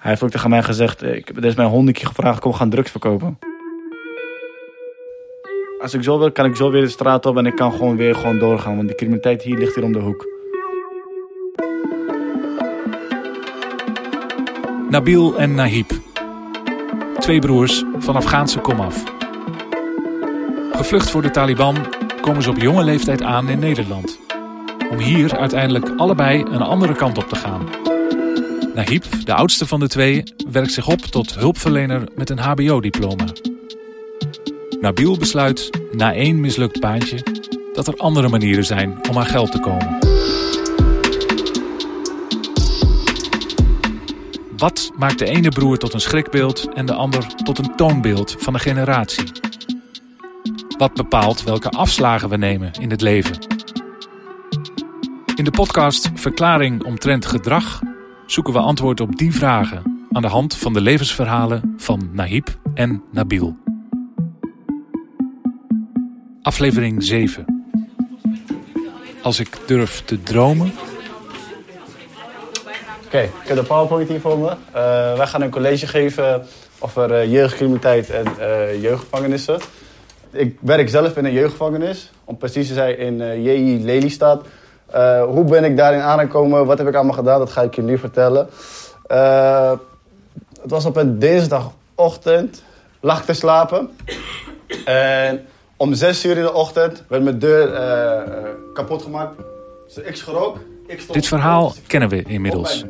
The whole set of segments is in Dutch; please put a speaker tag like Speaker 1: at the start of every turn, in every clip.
Speaker 1: Hij heeft ook tegen mij gezegd, ik heb is mijn hondje gevraagd, kom gaan drugs verkopen. Als ik zo wil, kan ik zo weer de straat op en ik kan gewoon weer gewoon doorgaan. Want die criminaliteit hier ligt hier om de hoek.
Speaker 2: Nabil en Nahib. Twee broers van Afghaanse komaf. Gevlucht voor de Taliban komen ze op jonge leeftijd aan in Nederland. Om hier uiteindelijk allebei een andere kant op te gaan. Nahib, de oudste van de twee, werkt zich op tot hulpverlener met een HBO-diploma. Nabil besluit, na één mislukt baantje, dat er andere manieren zijn om aan geld te komen. Wat maakt de ene broer tot een schrikbeeld en de ander tot een toonbeeld van een generatie? Wat bepaalt welke afslagen we nemen in het leven? In de podcast Verklaring omtrent gedrag zoeken we antwoord op die vragen aan de hand van de levensverhalen van Nahib en Nabil. Aflevering 7. Als ik durf te dromen.
Speaker 1: Oké, ik heb de PowerPoint hier voor me. Uh, wij gaan een college geven over uh, jeugdcriminaliteit en uh, jeugdgevangenissen. Ik werk zelf in een jeugdgevangenis, om precies te zijn in JI Lelystad. Hoe ben ik daarin aangekomen? Wat heb ik allemaal gedaan? Dat ga ik je nu vertellen. het was op een dinsdagochtend, lag te slapen. En om zes uur in de ochtend werd mijn deur uh, kapot gemaakt. Dus ik schrok. Ik
Speaker 2: Dit verhaal kennen we inmiddels.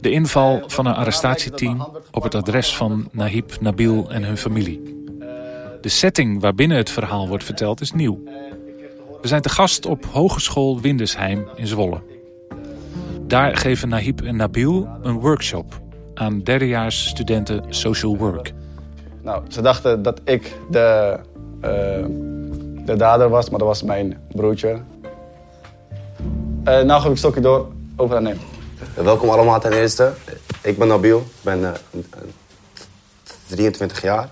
Speaker 2: De inval van een arrestatieteam op het adres van Nahib, Nabil en hun familie. De setting waarbinnen het verhaal wordt verteld is nieuw. We zijn te gast op Hogeschool Windesheim in Zwolle. Daar geven Nahib en Nabil een workshop aan derdejaars studenten social work.
Speaker 1: Nou, ze dachten dat ik de uh, de dader was, maar dat was mijn broertje. Uh, nou ga ik stokje door over aan hem.
Speaker 3: Welkom allemaal ten eerste. Ik ben Nabil, ik ben uh, eh, 23 jaar.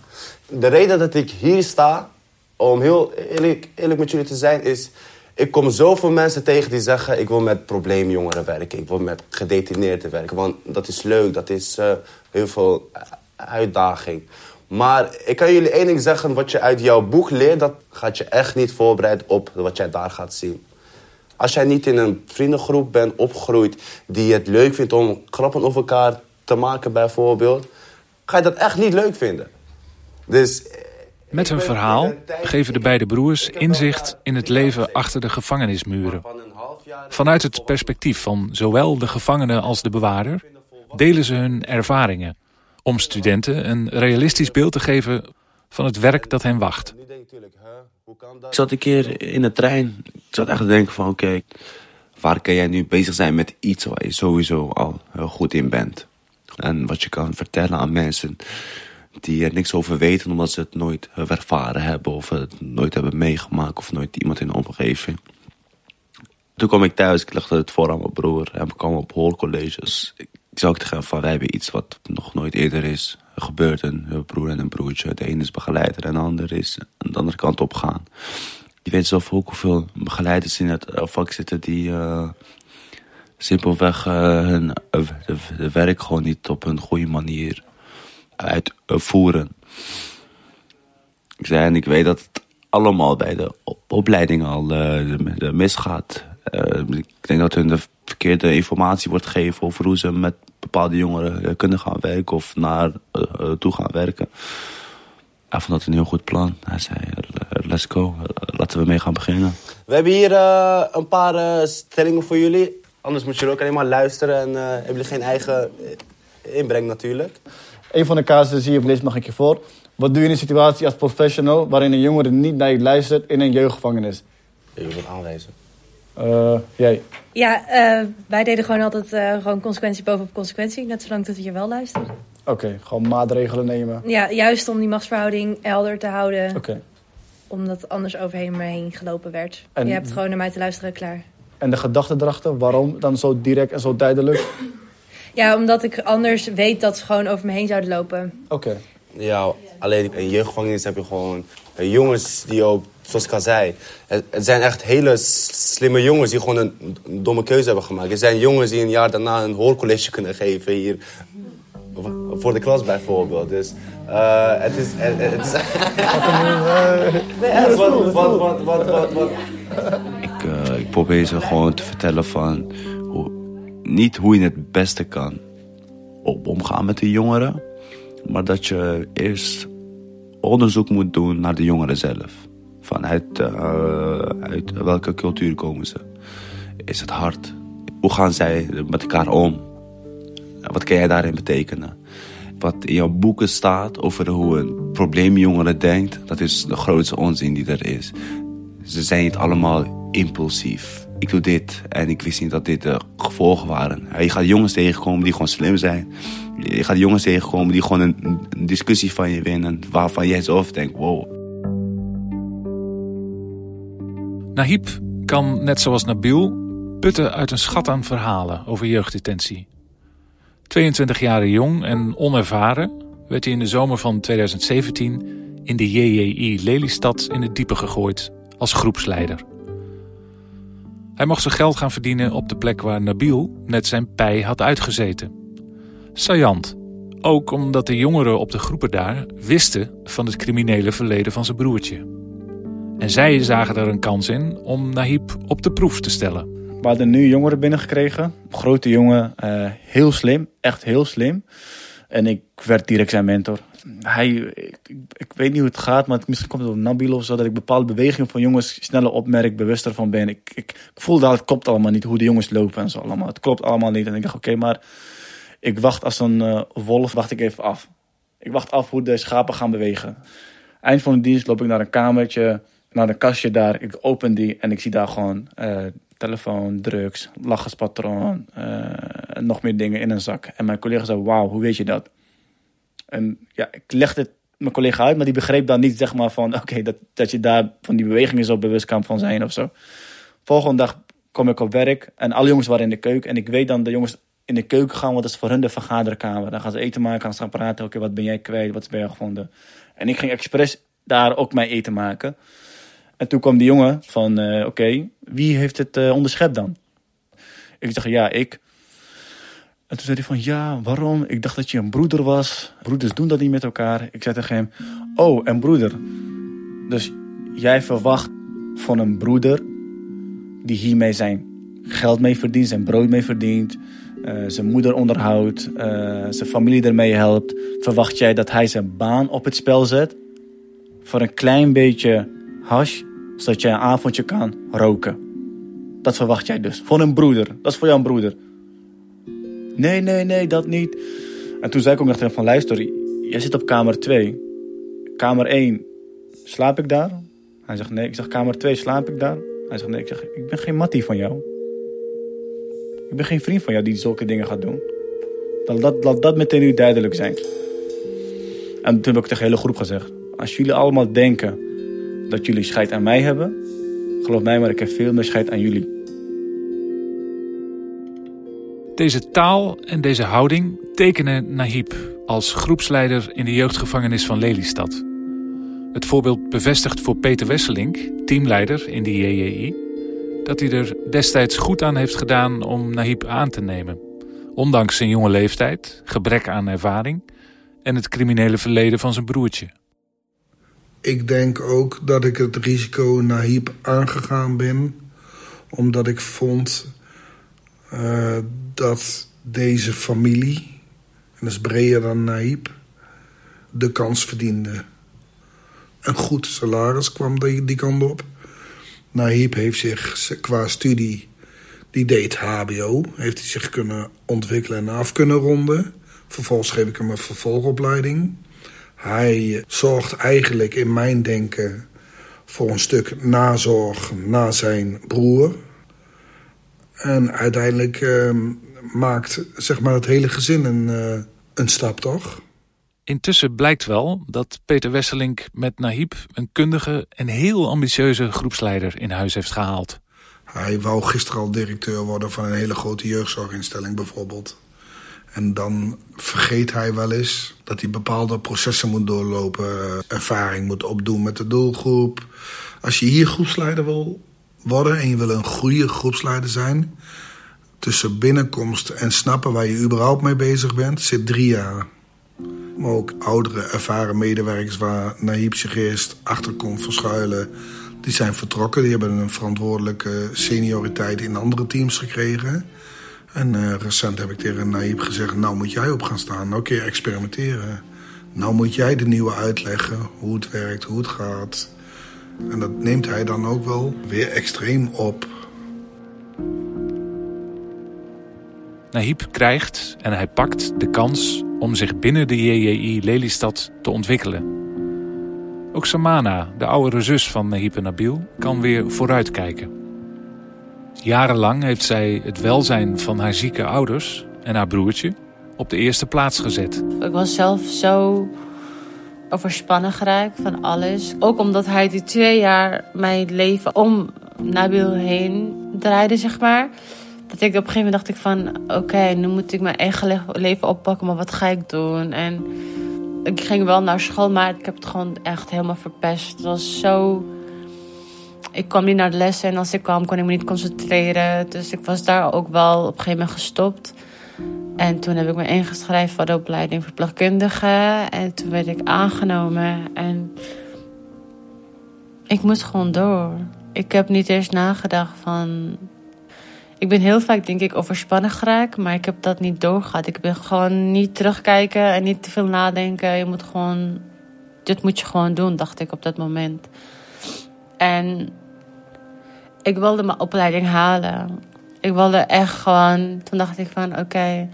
Speaker 3: De reden dat ik hier sta, om heel eerlijk, eerlijk met jullie te zijn, is... Ik kom zoveel mensen tegen die zeggen... ik wil met probleemjongeren werken, ik wil met gedetineerden werken. Want dat is leuk, dat is uh, heel veel uitdaging. Maar ik kan jullie één ding zeggen. Wat je uit jouw boek leert, dat gaat je echt niet voorbereid op wat jij daar gaat zien. Als jij niet in een vriendengroep bent opgegroeid die het leuk vindt om grappen over elkaar te maken bijvoorbeeld, ga je dat echt niet leuk vinden. Dus
Speaker 2: met hun verhaal geven de beide broers inzicht in het leven achter de gevangenismuren. Vanuit het perspectief van zowel de gevangene als de bewaarder delen ze hun ervaringen om studenten een realistisch beeld te geven van het werk dat hen wacht.
Speaker 4: Ik zat een keer in de trein. Ik zat echt te denken van oké, waar kan jij nu bezig zijn met iets waar je sowieso al heel goed in bent. En wat je kan vertellen aan mensen die er niks over weten omdat ze het nooit ervaren hebben of het nooit hebben meegemaakt of nooit iemand in de omgeving. Toen kwam ik thuis, ik legde het voor aan mijn broer en we kwamen op hoorcolleges ik zou ook tegen van, wij hebben iets wat nog nooit eerder is gebeurd. Een broer en een broertje. De ene is begeleider en de ander is aan de andere kant op gaan. Je weet zelf ook hoeveel begeleiders in het eh, vak zitten die uh, simpelweg uh, hun de, werk gewoon niet op een goede manier uitvoeren. Ik zei, en ik weet dat het allemaal bij de opleiding al misgaat. ik denk dat hun de verkeerde informatie wordt gegeven over hoe ze met bepaalde jongeren eh, kunnen gaan werken of naar toe gaan werken. Hij vond dat een heel goed plan. Hij zei, let's go, laten we mee gaan beginnen.
Speaker 3: We hebben hier een paar stellingen voor jullie. Anders moet je ook alleen maar luisteren en hebben jullie geen eigen inbreng natuurlijk.
Speaker 1: Een van de casussen zie je lees mag ik je voor. Wat doe je in een situatie als professional waarin een jongere niet naar je luistert in een jeugdgevangenis?
Speaker 3: Je moet aanwijzen.
Speaker 1: Uh, jij?
Speaker 5: Ja, uh, wij deden gewoon altijd uh, gewoon consequentie bovenop consequentie. Net zolang dat je wel luistert.
Speaker 1: Oké, okay, gewoon maatregelen nemen.
Speaker 5: Ja, juist om die machtsverhouding helder te houden.
Speaker 1: Oké. Okay.
Speaker 5: Omdat anders overheen me heen gelopen werd. En, je hebt gewoon naar mij te luisteren, klaar.
Speaker 1: En de gedachte erachter, waarom dan zo direct en zo duidelijk?
Speaker 5: Ja, omdat ik anders weet dat ze gewoon over me heen zouden lopen.
Speaker 1: Oké. Okay.
Speaker 3: Ja, alleen in jeugdgevangenis heb je gewoon jongens die ook zoals ik al zei, het, zijn echt hele slimme jongens die gewoon een, domme keuze hebben gemaakt. Er zijn jongens die een jaar daarna een hoorcollege kunnen geven hier. voor de klas bijvoorbeeld. Dus uh, het is... Het, het is nee, wat, wat, wat, wat, wat, wat.
Speaker 4: Ik, uh, ik probeer ze gewoon te vertellen van... Niet hoe je het beste kan omgaan met de jongeren... maar dat je eerst onderzoek moet doen naar de jongeren zelf. Vanuit uh, uit welke cultuur komen ze? Is het hard? Hoe gaan zij met elkaar om? Wat kan jij daarin betekenen? Wat in jouw boeken staat over hoe een probleemjongere denkt, dat is de grootste onzin die er is. Ze zijn niet allemaal impulsief. Ik doe dit en ik wist niet dat dit de gevolgen waren. Je gaat jongens tegenkomen die gewoon slim zijn. Je gaat jongens tegenkomen die gewoon een, discussie van je winnen waarvan jij zelf denkt, wow.
Speaker 2: Nahib kan, net zoals Nabil, putten uit een schat aan verhalen over jeugddetentie. 22 jaar jong en onervaren werd hij in de zomer van 2017 in de JJI Lelystad in het diepe gegooid als groepsleider. Hij mocht zijn geld gaan verdienen op de plek waar Nabil net zijn pij had uitgezeten. Sajant, ook omdat de jongeren op de groepen daar wisten van het criminele verleden van zijn broertje. En zij zagen er een kans in om Nahib op de proef te stellen.
Speaker 1: We hadden nu jongeren binnengekregen. Grote jongen, uh, heel slim, echt heel slim. En ik werd direct zijn mentor. Hij, ik, weet niet hoe het gaat, maar misschien komt het door Nabil of zo. Dat ik bepaalde bewegingen van jongens sneller opmerk, bewuster van ben. Ik, ik, voel dat het klopt allemaal niet, hoe de jongens lopen en zo allemaal. Het klopt allemaal niet. En ik dacht, oké, maar ik wacht als een uh, wolf, wacht ik even af. Ik wacht af hoe de schapen gaan bewegen. Eind van de dienst loop ik naar een kamertje, naar een kastje daar. Ik open die en ik zie daar gewoon uh, telefoon, drugs, lachenspatroon, uh, nog meer dingen in een zak. En mijn collega zei, wauw, hoe weet je dat? En ja, ik legde het mijn collega uit, maar die begreep dan niet zeg maar van, oké, dat, dat je daar van die bewegingen zo bewust kan van zijn of zo. Volgende dag kom ik op werk en alle jongens waren in de keuken. En ik weet dan de jongens in de keuken gaan, want dat is voor hun de vergaderkamer. Dan gaan ze eten maken, gaan ze gaan praten. Oké, wat ben jij kwijt? Wat ben je gevonden? En ik ging expres daar ook mijn eten maken. En toen kwam die jongen van, uh, oké, wie heeft het uh, onderschept dan? Ik zeg, ja, ik. En toen zei hij van, ja, waarom? Ik dacht dat je een broeder was. Broeders doen dat niet met elkaar. Ik zei tegen hem, oh, een broeder. Dus jij verwacht van een broeder die hiermee zijn geld mee verdient, zijn brood mee verdient, uh, zijn moeder onderhoudt, uh, zijn familie ermee helpt. Verwacht jij dat hij zijn baan op het spel zet voor een klein beetje hash, zodat jij een avondje kan roken? Dat verwacht jij dus. Voor een broeder. Dat is voor jouw broeder. Nee, nee, nee, dat niet. En toen zei ik ook nog tegen van luister, jij zit op kamer 2. Kamer 1, slaap ik daar? Hij zegt nee. Ik zeg kamer 2, slaap ik daar? Hij zegt nee. Ik zeg ik ben geen mattie van jou. Ik ben geen vriend van jou die zulke dingen gaat doen. Laat dat, dat meteen nu duidelijk zijn. En toen heb ik tegen de hele groep gezegd. Als jullie allemaal denken dat jullie scheid aan mij hebben. Geloof mij maar, ik heb veel meer scheid aan jullie.
Speaker 2: Deze taal en deze houding tekenen Nahib als groepsleider in de jeugdgevangenis van Lelystad. Het voorbeeld bevestigt voor Peter Wesselink, teamleider in de JJI, dat hij er destijds goed aan heeft gedaan om Nahib aan te nemen. Ondanks zijn jonge leeftijd, gebrek aan ervaring en het criminele verleden van zijn broertje.
Speaker 6: Ik denk ook dat ik het risico Nahib aangegaan ben, omdat ik vond uh, dat deze familie, en dat is breder dan Nahib, de kans verdiende. Een goed salaris kwam die, die kant op. Nahib heeft zich qua studie, die deed HBO, heeft hij zich kunnen ontwikkelen en af kunnen ronden. Vervolgens geef ik hem een vervolgopleiding. Hij zorgt eigenlijk in mijn denken voor een stuk nazorg na zijn broer. En uiteindelijk uh, maakt zeg maar, het hele gezin een, uh, een stap, toch?
Speaker 2: Intussen blijkt wel dat Peter Wesselink met Nahib een kundige en heel ambitieuze groepsleider in huis heeft gehaald.
Speaker 6: Hij wou gisteren al directeur worden van een hele grote jeugdzorginstelling bijvoorbeeld. En dan vergeet hij wel eens dat hij bepaalde processen moet doorlopen, ervaring moet opdoen met de doelgroep. Als je hier groepsleider wil worden en je wil een goede groepsleider zijn, tussen binnenkomst en snappen waar je überhaupt mee bezig bent, zit drie jaar. Maar ook oudere, ervaren medewerkers waar Naïb zich eerst achter kon verschuilen. Die zijn vertrokken. Die hebben een verantwoordelijke senioriteit in andere teams gekregen. En uh, recent heb ik tegen Naïb gezegd... nou moet jij op gaan staan, nou kun je experimenteren. Nou moet jij de nieuwe uitleggen hoe het werkt, hoe het gaat. En dat neemt hij dan ook wel weer extreem op.
Speaker 2: Nahib krijgt en hij pakt de kans om zich binnen de JJI Lelystad te ontwikkelen. Ook Samana, de oudere zus van Nahib en Nabil, kan weer vooruitkijken. Jarenlang heeft zij het welzijn van haar zieke ouders en haar broertje op de eerste plaats gezet.
Speaker 7: Ik was zelf zo overspannen geraakt van alles. Ook omdat hij die twee jaar mijn leven om Nabil heen draaide, zeg maar. Dat ik op een gegeven moment dacht ik van... Oké, nu moet ik mijn eigen leven oppakken, maar wat ga ik doen? En ik ging wel naar school, maar ik heb het gewoon echt helemaal verpest. Het was zo... Ik kwam niet naar de lessen en als ik kwam kon ik me niet concentreren. Dus ik was daar ook wel op een gegeven moment gestopt. En toen heb ik me ingeschreven voor de opleiding verpleegkundige. En toen werd ik aangenomen. En ik moest gewoon door. Ik heb niet eens nagedacht van... Ik ben heel vaak, denk ik, overspannen geraakt. Maar ik heb dat niet doorgehad. Ik ben gewoon niet terugkijken en niet te veel nadenken. Je moet gewoon... Dit moet je gewoon doen, dacht ik op dat moment. En ik wilde mijn opleiding halen. Ik wilde echt gewoon. Toen dacht ik van oké,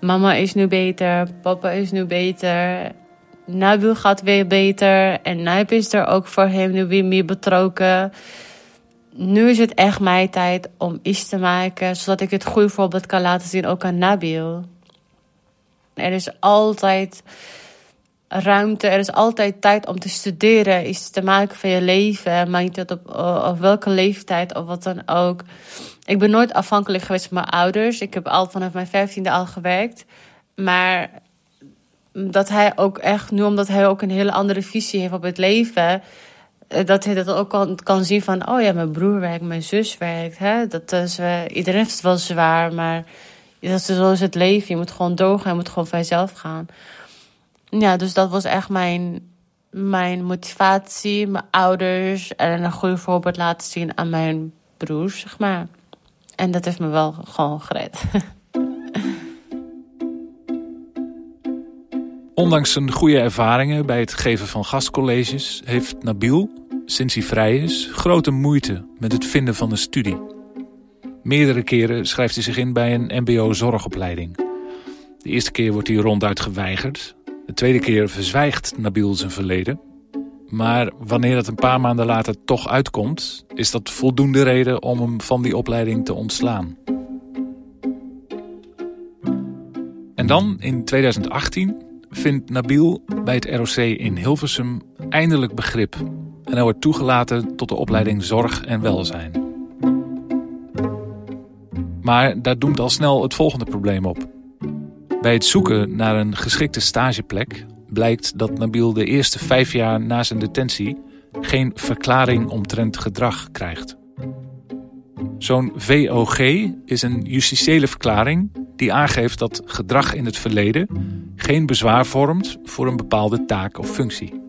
Speaker 7: mama is nu beter, papa is nu beter. Nabil gaat weer beter. En Naib is er ook voor hem nu weer meer betrokken. Nu is het echt mijn tijd om iets te maken, zodat ik het goede voorbeeld kan laten zien ook aan Nabil. Er is altijd ruimte, er is altijd tijd om te studeren, iets te maken van je leven. Maakt niet op, op welke leeftijd of wat dan ook. Ik ben nooit afhankelijk geweest van mijn ouders. Ik heb al vanaf mijn vijftiende al gewerkt. Maar dat hij ook echt, nu omdat hij ook een hele andere visie heeft op het leven, eh, dat hij dat ook kan, kan zien van, oh ja, mijn broer werkt, mijn zus werkt. Hè? Dat is, uh, iedereen heeft het wel zwaar, maar dat is, zo is het leven. Je moet gewoon doorgaan, je moet gewoon voor jezelf gaan. Ja, dus dat was echt mijn, mijn motivatie, mijn ouders en een goede voorbeeld laten zien aan mijn broers, zeg maar. En dat heeft me wel gewoon gered.
Speaker 2: Ondanks zijn goede ervaringen bij het geven van gastcolleges heeft Nabil, sinds hij vrij is, grote moeite met het vinden van een studie. Meerdere keren schrijft hij zich in bij een MBO-zorgopleiding. De eerste keer wordt hij ronduit geweigerd. De tweede keer verzwijgt Nabil zijn verleden. Maar wanneer het een paar maanden later toch uitkomt, is dat voldoende reden om hem van die opleiding te ontslaan. En dan, in 2018, vindt Nabil bij het ROC in Hilversum eindelijk begrip. En hij wordt toegelaten tot de opleiding Zorg en Welzijn. Maar daar doemt al snel het volgende probleem op. Bij het zoeken naar een geschikte stageplek blijkt dat Nabil de eerste vijf jaar na zijn detentie geen verklaring omtrent gedrag krijgt. Zo'n VOG is een justitiële verklaring die aangeeft dat gedrag in het verleden geen bezwaar vormt voor een bepaalde taak of functie.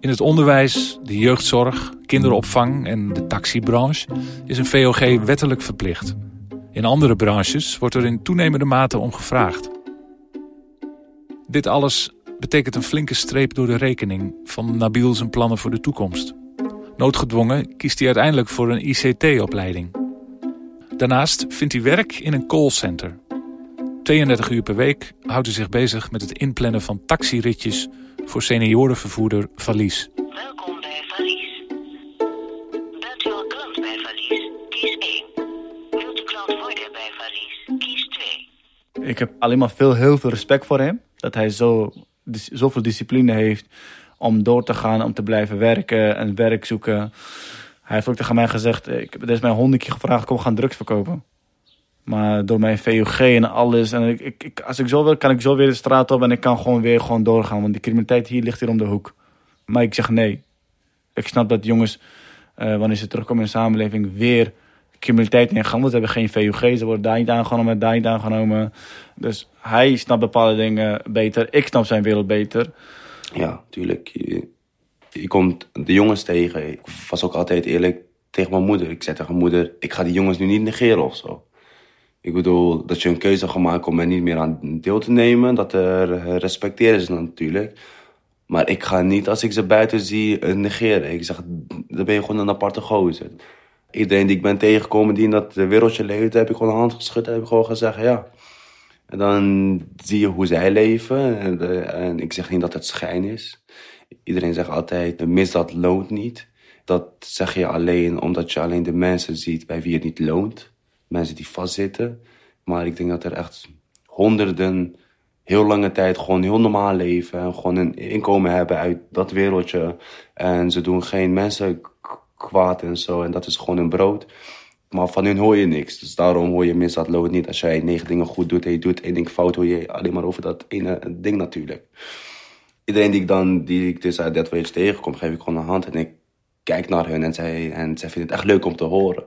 Speaker 2: In het onderwijs, de jeugdzorg, kinderopvang en de taxibranche is een VOG wettelijk verplicht. In andere branches wordt er in toenemende mate om gevraagd. Dit alles betekent een flinke streep door de rekening van Nabil zijn plannen voor de toekomst. Noodgedwongen kiest hij uiteindelijk voor een ICT-opleiding. Daarnaast vindt hij werk in een callcenter. 32 uur per week houdt hij zich bezig met het inplannen van taxiritjes voor seniorenvervoerder Valies. Welkom bij
Speaker 1: Ik heb alleen maar veel, heel veel respect voor hem. Dat hij zo, zoveel discipline heeft om door te gaan, om te blijven werken en werk zoeken. Hij heeft ook tegen mij gezegd, ik heb is mij honderd keer gevraagd, kom gaan drugs verkopen. Maar door mijn VOG en alles, en ik, ik, als ik zo wil, kan ik zo weer de straat op en ik kan gewoon weer gewoon doorgaan. Want die criminaliteit hier ligt hier om de hoek. Maar ik zeg nee. Ik snap dat jongens, uh, wanneer ze terugkomen in de samenleving, weer
Speaker 8: criminaliteit. Want ze hebben geen VUG, ze worden daar niet aangenomen, daar niet aangenomen. Dus hij snapt bepaalde dingen beter. Ik snap zijn wereld beter.
Speaker 4: Ja, tuurlijk. Je, komt de jongens tegen. Ik was ook altijd eerlijk tegen mijn moeder. Ik zei tegen mijn moeder, ik ga die jongens nu niet negeren of zo. Ik bedoel, dat je een keuze maken om er niet meer aan deel te nemen. Dat er respecteren ze natuurlijk. Maar ik ga niet, als ik ze buiten zie, eh, negeren. Ik zeg, dan ben je gewoon een aparte gozer. Iedereen die ik ben tegengekomen die in dat wereldje leeft, heb ik gewoon een hand geschud. Heb ik gewoon gezegd, ja. En dan zie je hoe zij leven. En, eh, en ik zeg niet dat het schijn is. Iedereen zegt altijd, de misdaad loont niet. Dat zeg je alleen omdat je alleen de mensen ziet bij wie het niet loont. Mensen die vastzitten. Maar ik denk dat er echt honderden heel lange tijd gewoon heel normaal leven. En gewoon een inkomen hebben uit dat wereldje. En ze doen geen mensen kwaad en zo. En dat is gewoon een brood. Maar van hun hoor je niks. Dus daarom hoor je misdaad loont niet. Als jij negen dingen goed doet en je doet één ding fout, hoor je alleen maar over dat ene ding natuurlijk. Iedereen die ik dan, die ik dus uit dat tegenkom, geef ik gewoon een hand. En ik kijk naar hun en zij, en zij vinden het echt leuk om te horen.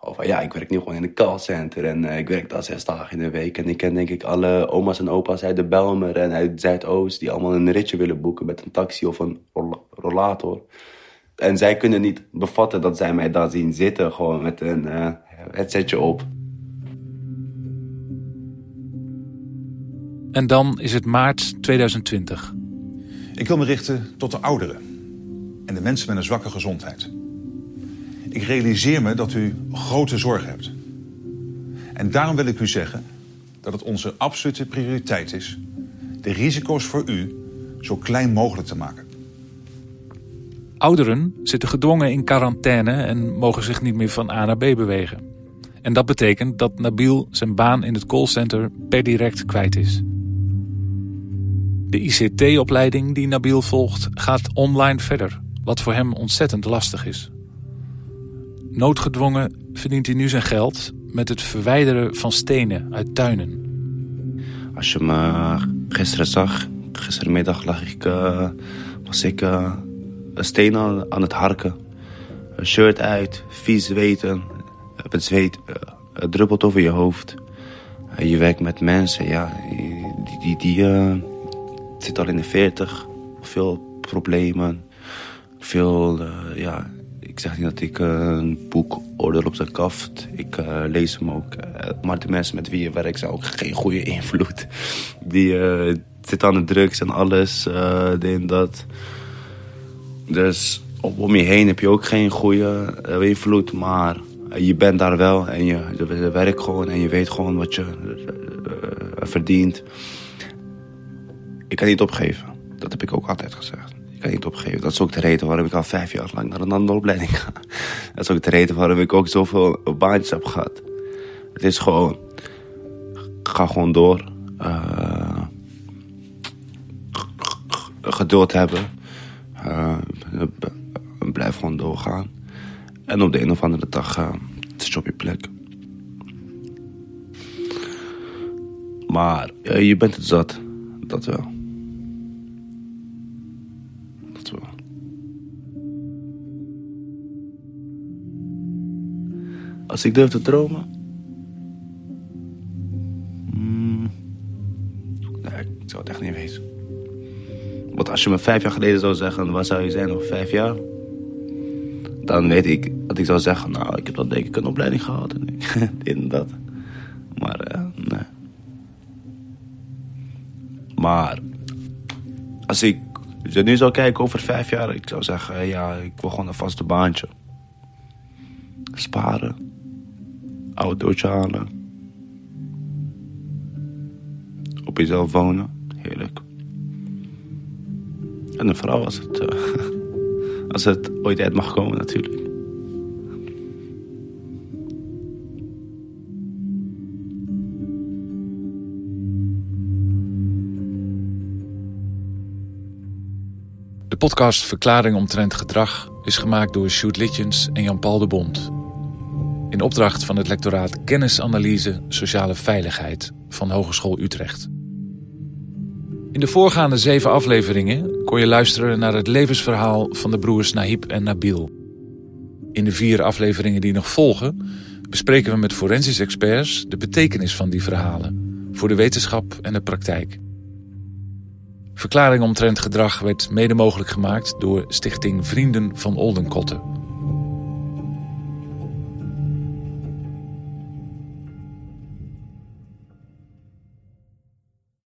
Speaker 4: Of ja, ik werk nu gewoon in een callcenter en uh, ik werk daar zes dagen in de week. En ik ken denk ik alle oma's en opa's uit de Belmer en uit Zuidoost die allemaal een ritje willen boeken met een taxi of een rollator. En zij kunnen niet bevatten dat zij mij daar zien zitten, gewoon met een uh, headsetje op.
Speaker 2: En dan is het maart 2020.
Speaker 9: Ik wil me richten tot de ouderen en de mensen met een zwakke gezondheid. Ik realiseer me dat u grote zorgen hebt. En daarom wil ik u zeggen dat het onze absolute prioriteit is de risico's voor u zo klein mogelijk te maken.
Speaker 2: Ouderen zitten gedwongen in quarantaine en mogen zich niet meer van A naar B bewegen. En dat betekent dat Nabil zijn baan in het callcenter per direct kwijt is. De ICT-opleiding die Nabil volgt gaat online verder, wat voor hem ontzettend lastig is. Noodgedwongen verdient hij nu zijn geld met het verwijderen van stenen uit tuinen.
Speaker 4: Als je me gistermiddag lag ik, uh, was ik een steen aan, het harken. Een shirt uit, vies zweten, het zweet het druppelt over je hoofd. je werkt met mensen, ja, die, die, die zit al in de veertig, veel problemen, veel, ja, ik zeg niet dat ik eh, een boek oordeel op zijn kaft. Ik lees hem ook. Maar de mensen met wie je werkt zijn ook geen goede invloed. Die zitten aan de drugs en alles, dit en dat. Dus om je heen heb je ook geen goede invloed. Maar je bent daar wel en je, je werkt gewoon en je weet gewoon wat je verdient. Ik kan niet opgeven. Dat heb ik ook altijd gezegd kan niet opgeven. Dat is ook de reden waarom ik al vijf jaar lang naar een andere opleiding ga. Dat is ook de reden waarom ik ook zoveel baantjes heb gehad. Het is gewoon... Ga gewoon door. Geduld hebben. Uh, blijf gewoon doorgaan. En op de een of andere dag uh, het is op je plek. Maar je bent het zat. Dat wel. Als ik durf te dromen. Als je me vijf jaar geleden zou zeggen, waar zou je zijn over vijf jaar? Dan weet ik dat ik zou zeggen, nou, ik heb dan denk ik een opleiding gehad. En dit en dat. Maar, uh, nee. Maar, als ik nu zou kijken over vijf jaar, ik zou zeggen, ja, ik wil gewoon een vaste baantje. Sparen autootje halen. Op jezelf wonen, heerlijk. En een vrouw als het, uh, als het ooit uit mag komen natuurlijk.
Speaker 2: De podcast Verklaring omtrent gedrag is gemaakt door Sjoerd Litjens en Jan-Paul de Bond in opdracht van het lectoraat Kennisanalyse Sociale Veiligheid van Hogeschool Utrecht. In de voorgaande zeven afleveringen kon je luisteren naar het levensverhaal van de broers Nahib en Nabil. In de vier afleveringen die nog volgen bespreken we met forensisch experts de betekenis van die verhalen voor de wetenschap en de praktijk. Verklaring omtrent gedrag werd mede mogelijk gemaakt door Stichting Vrienden van Oldenkotten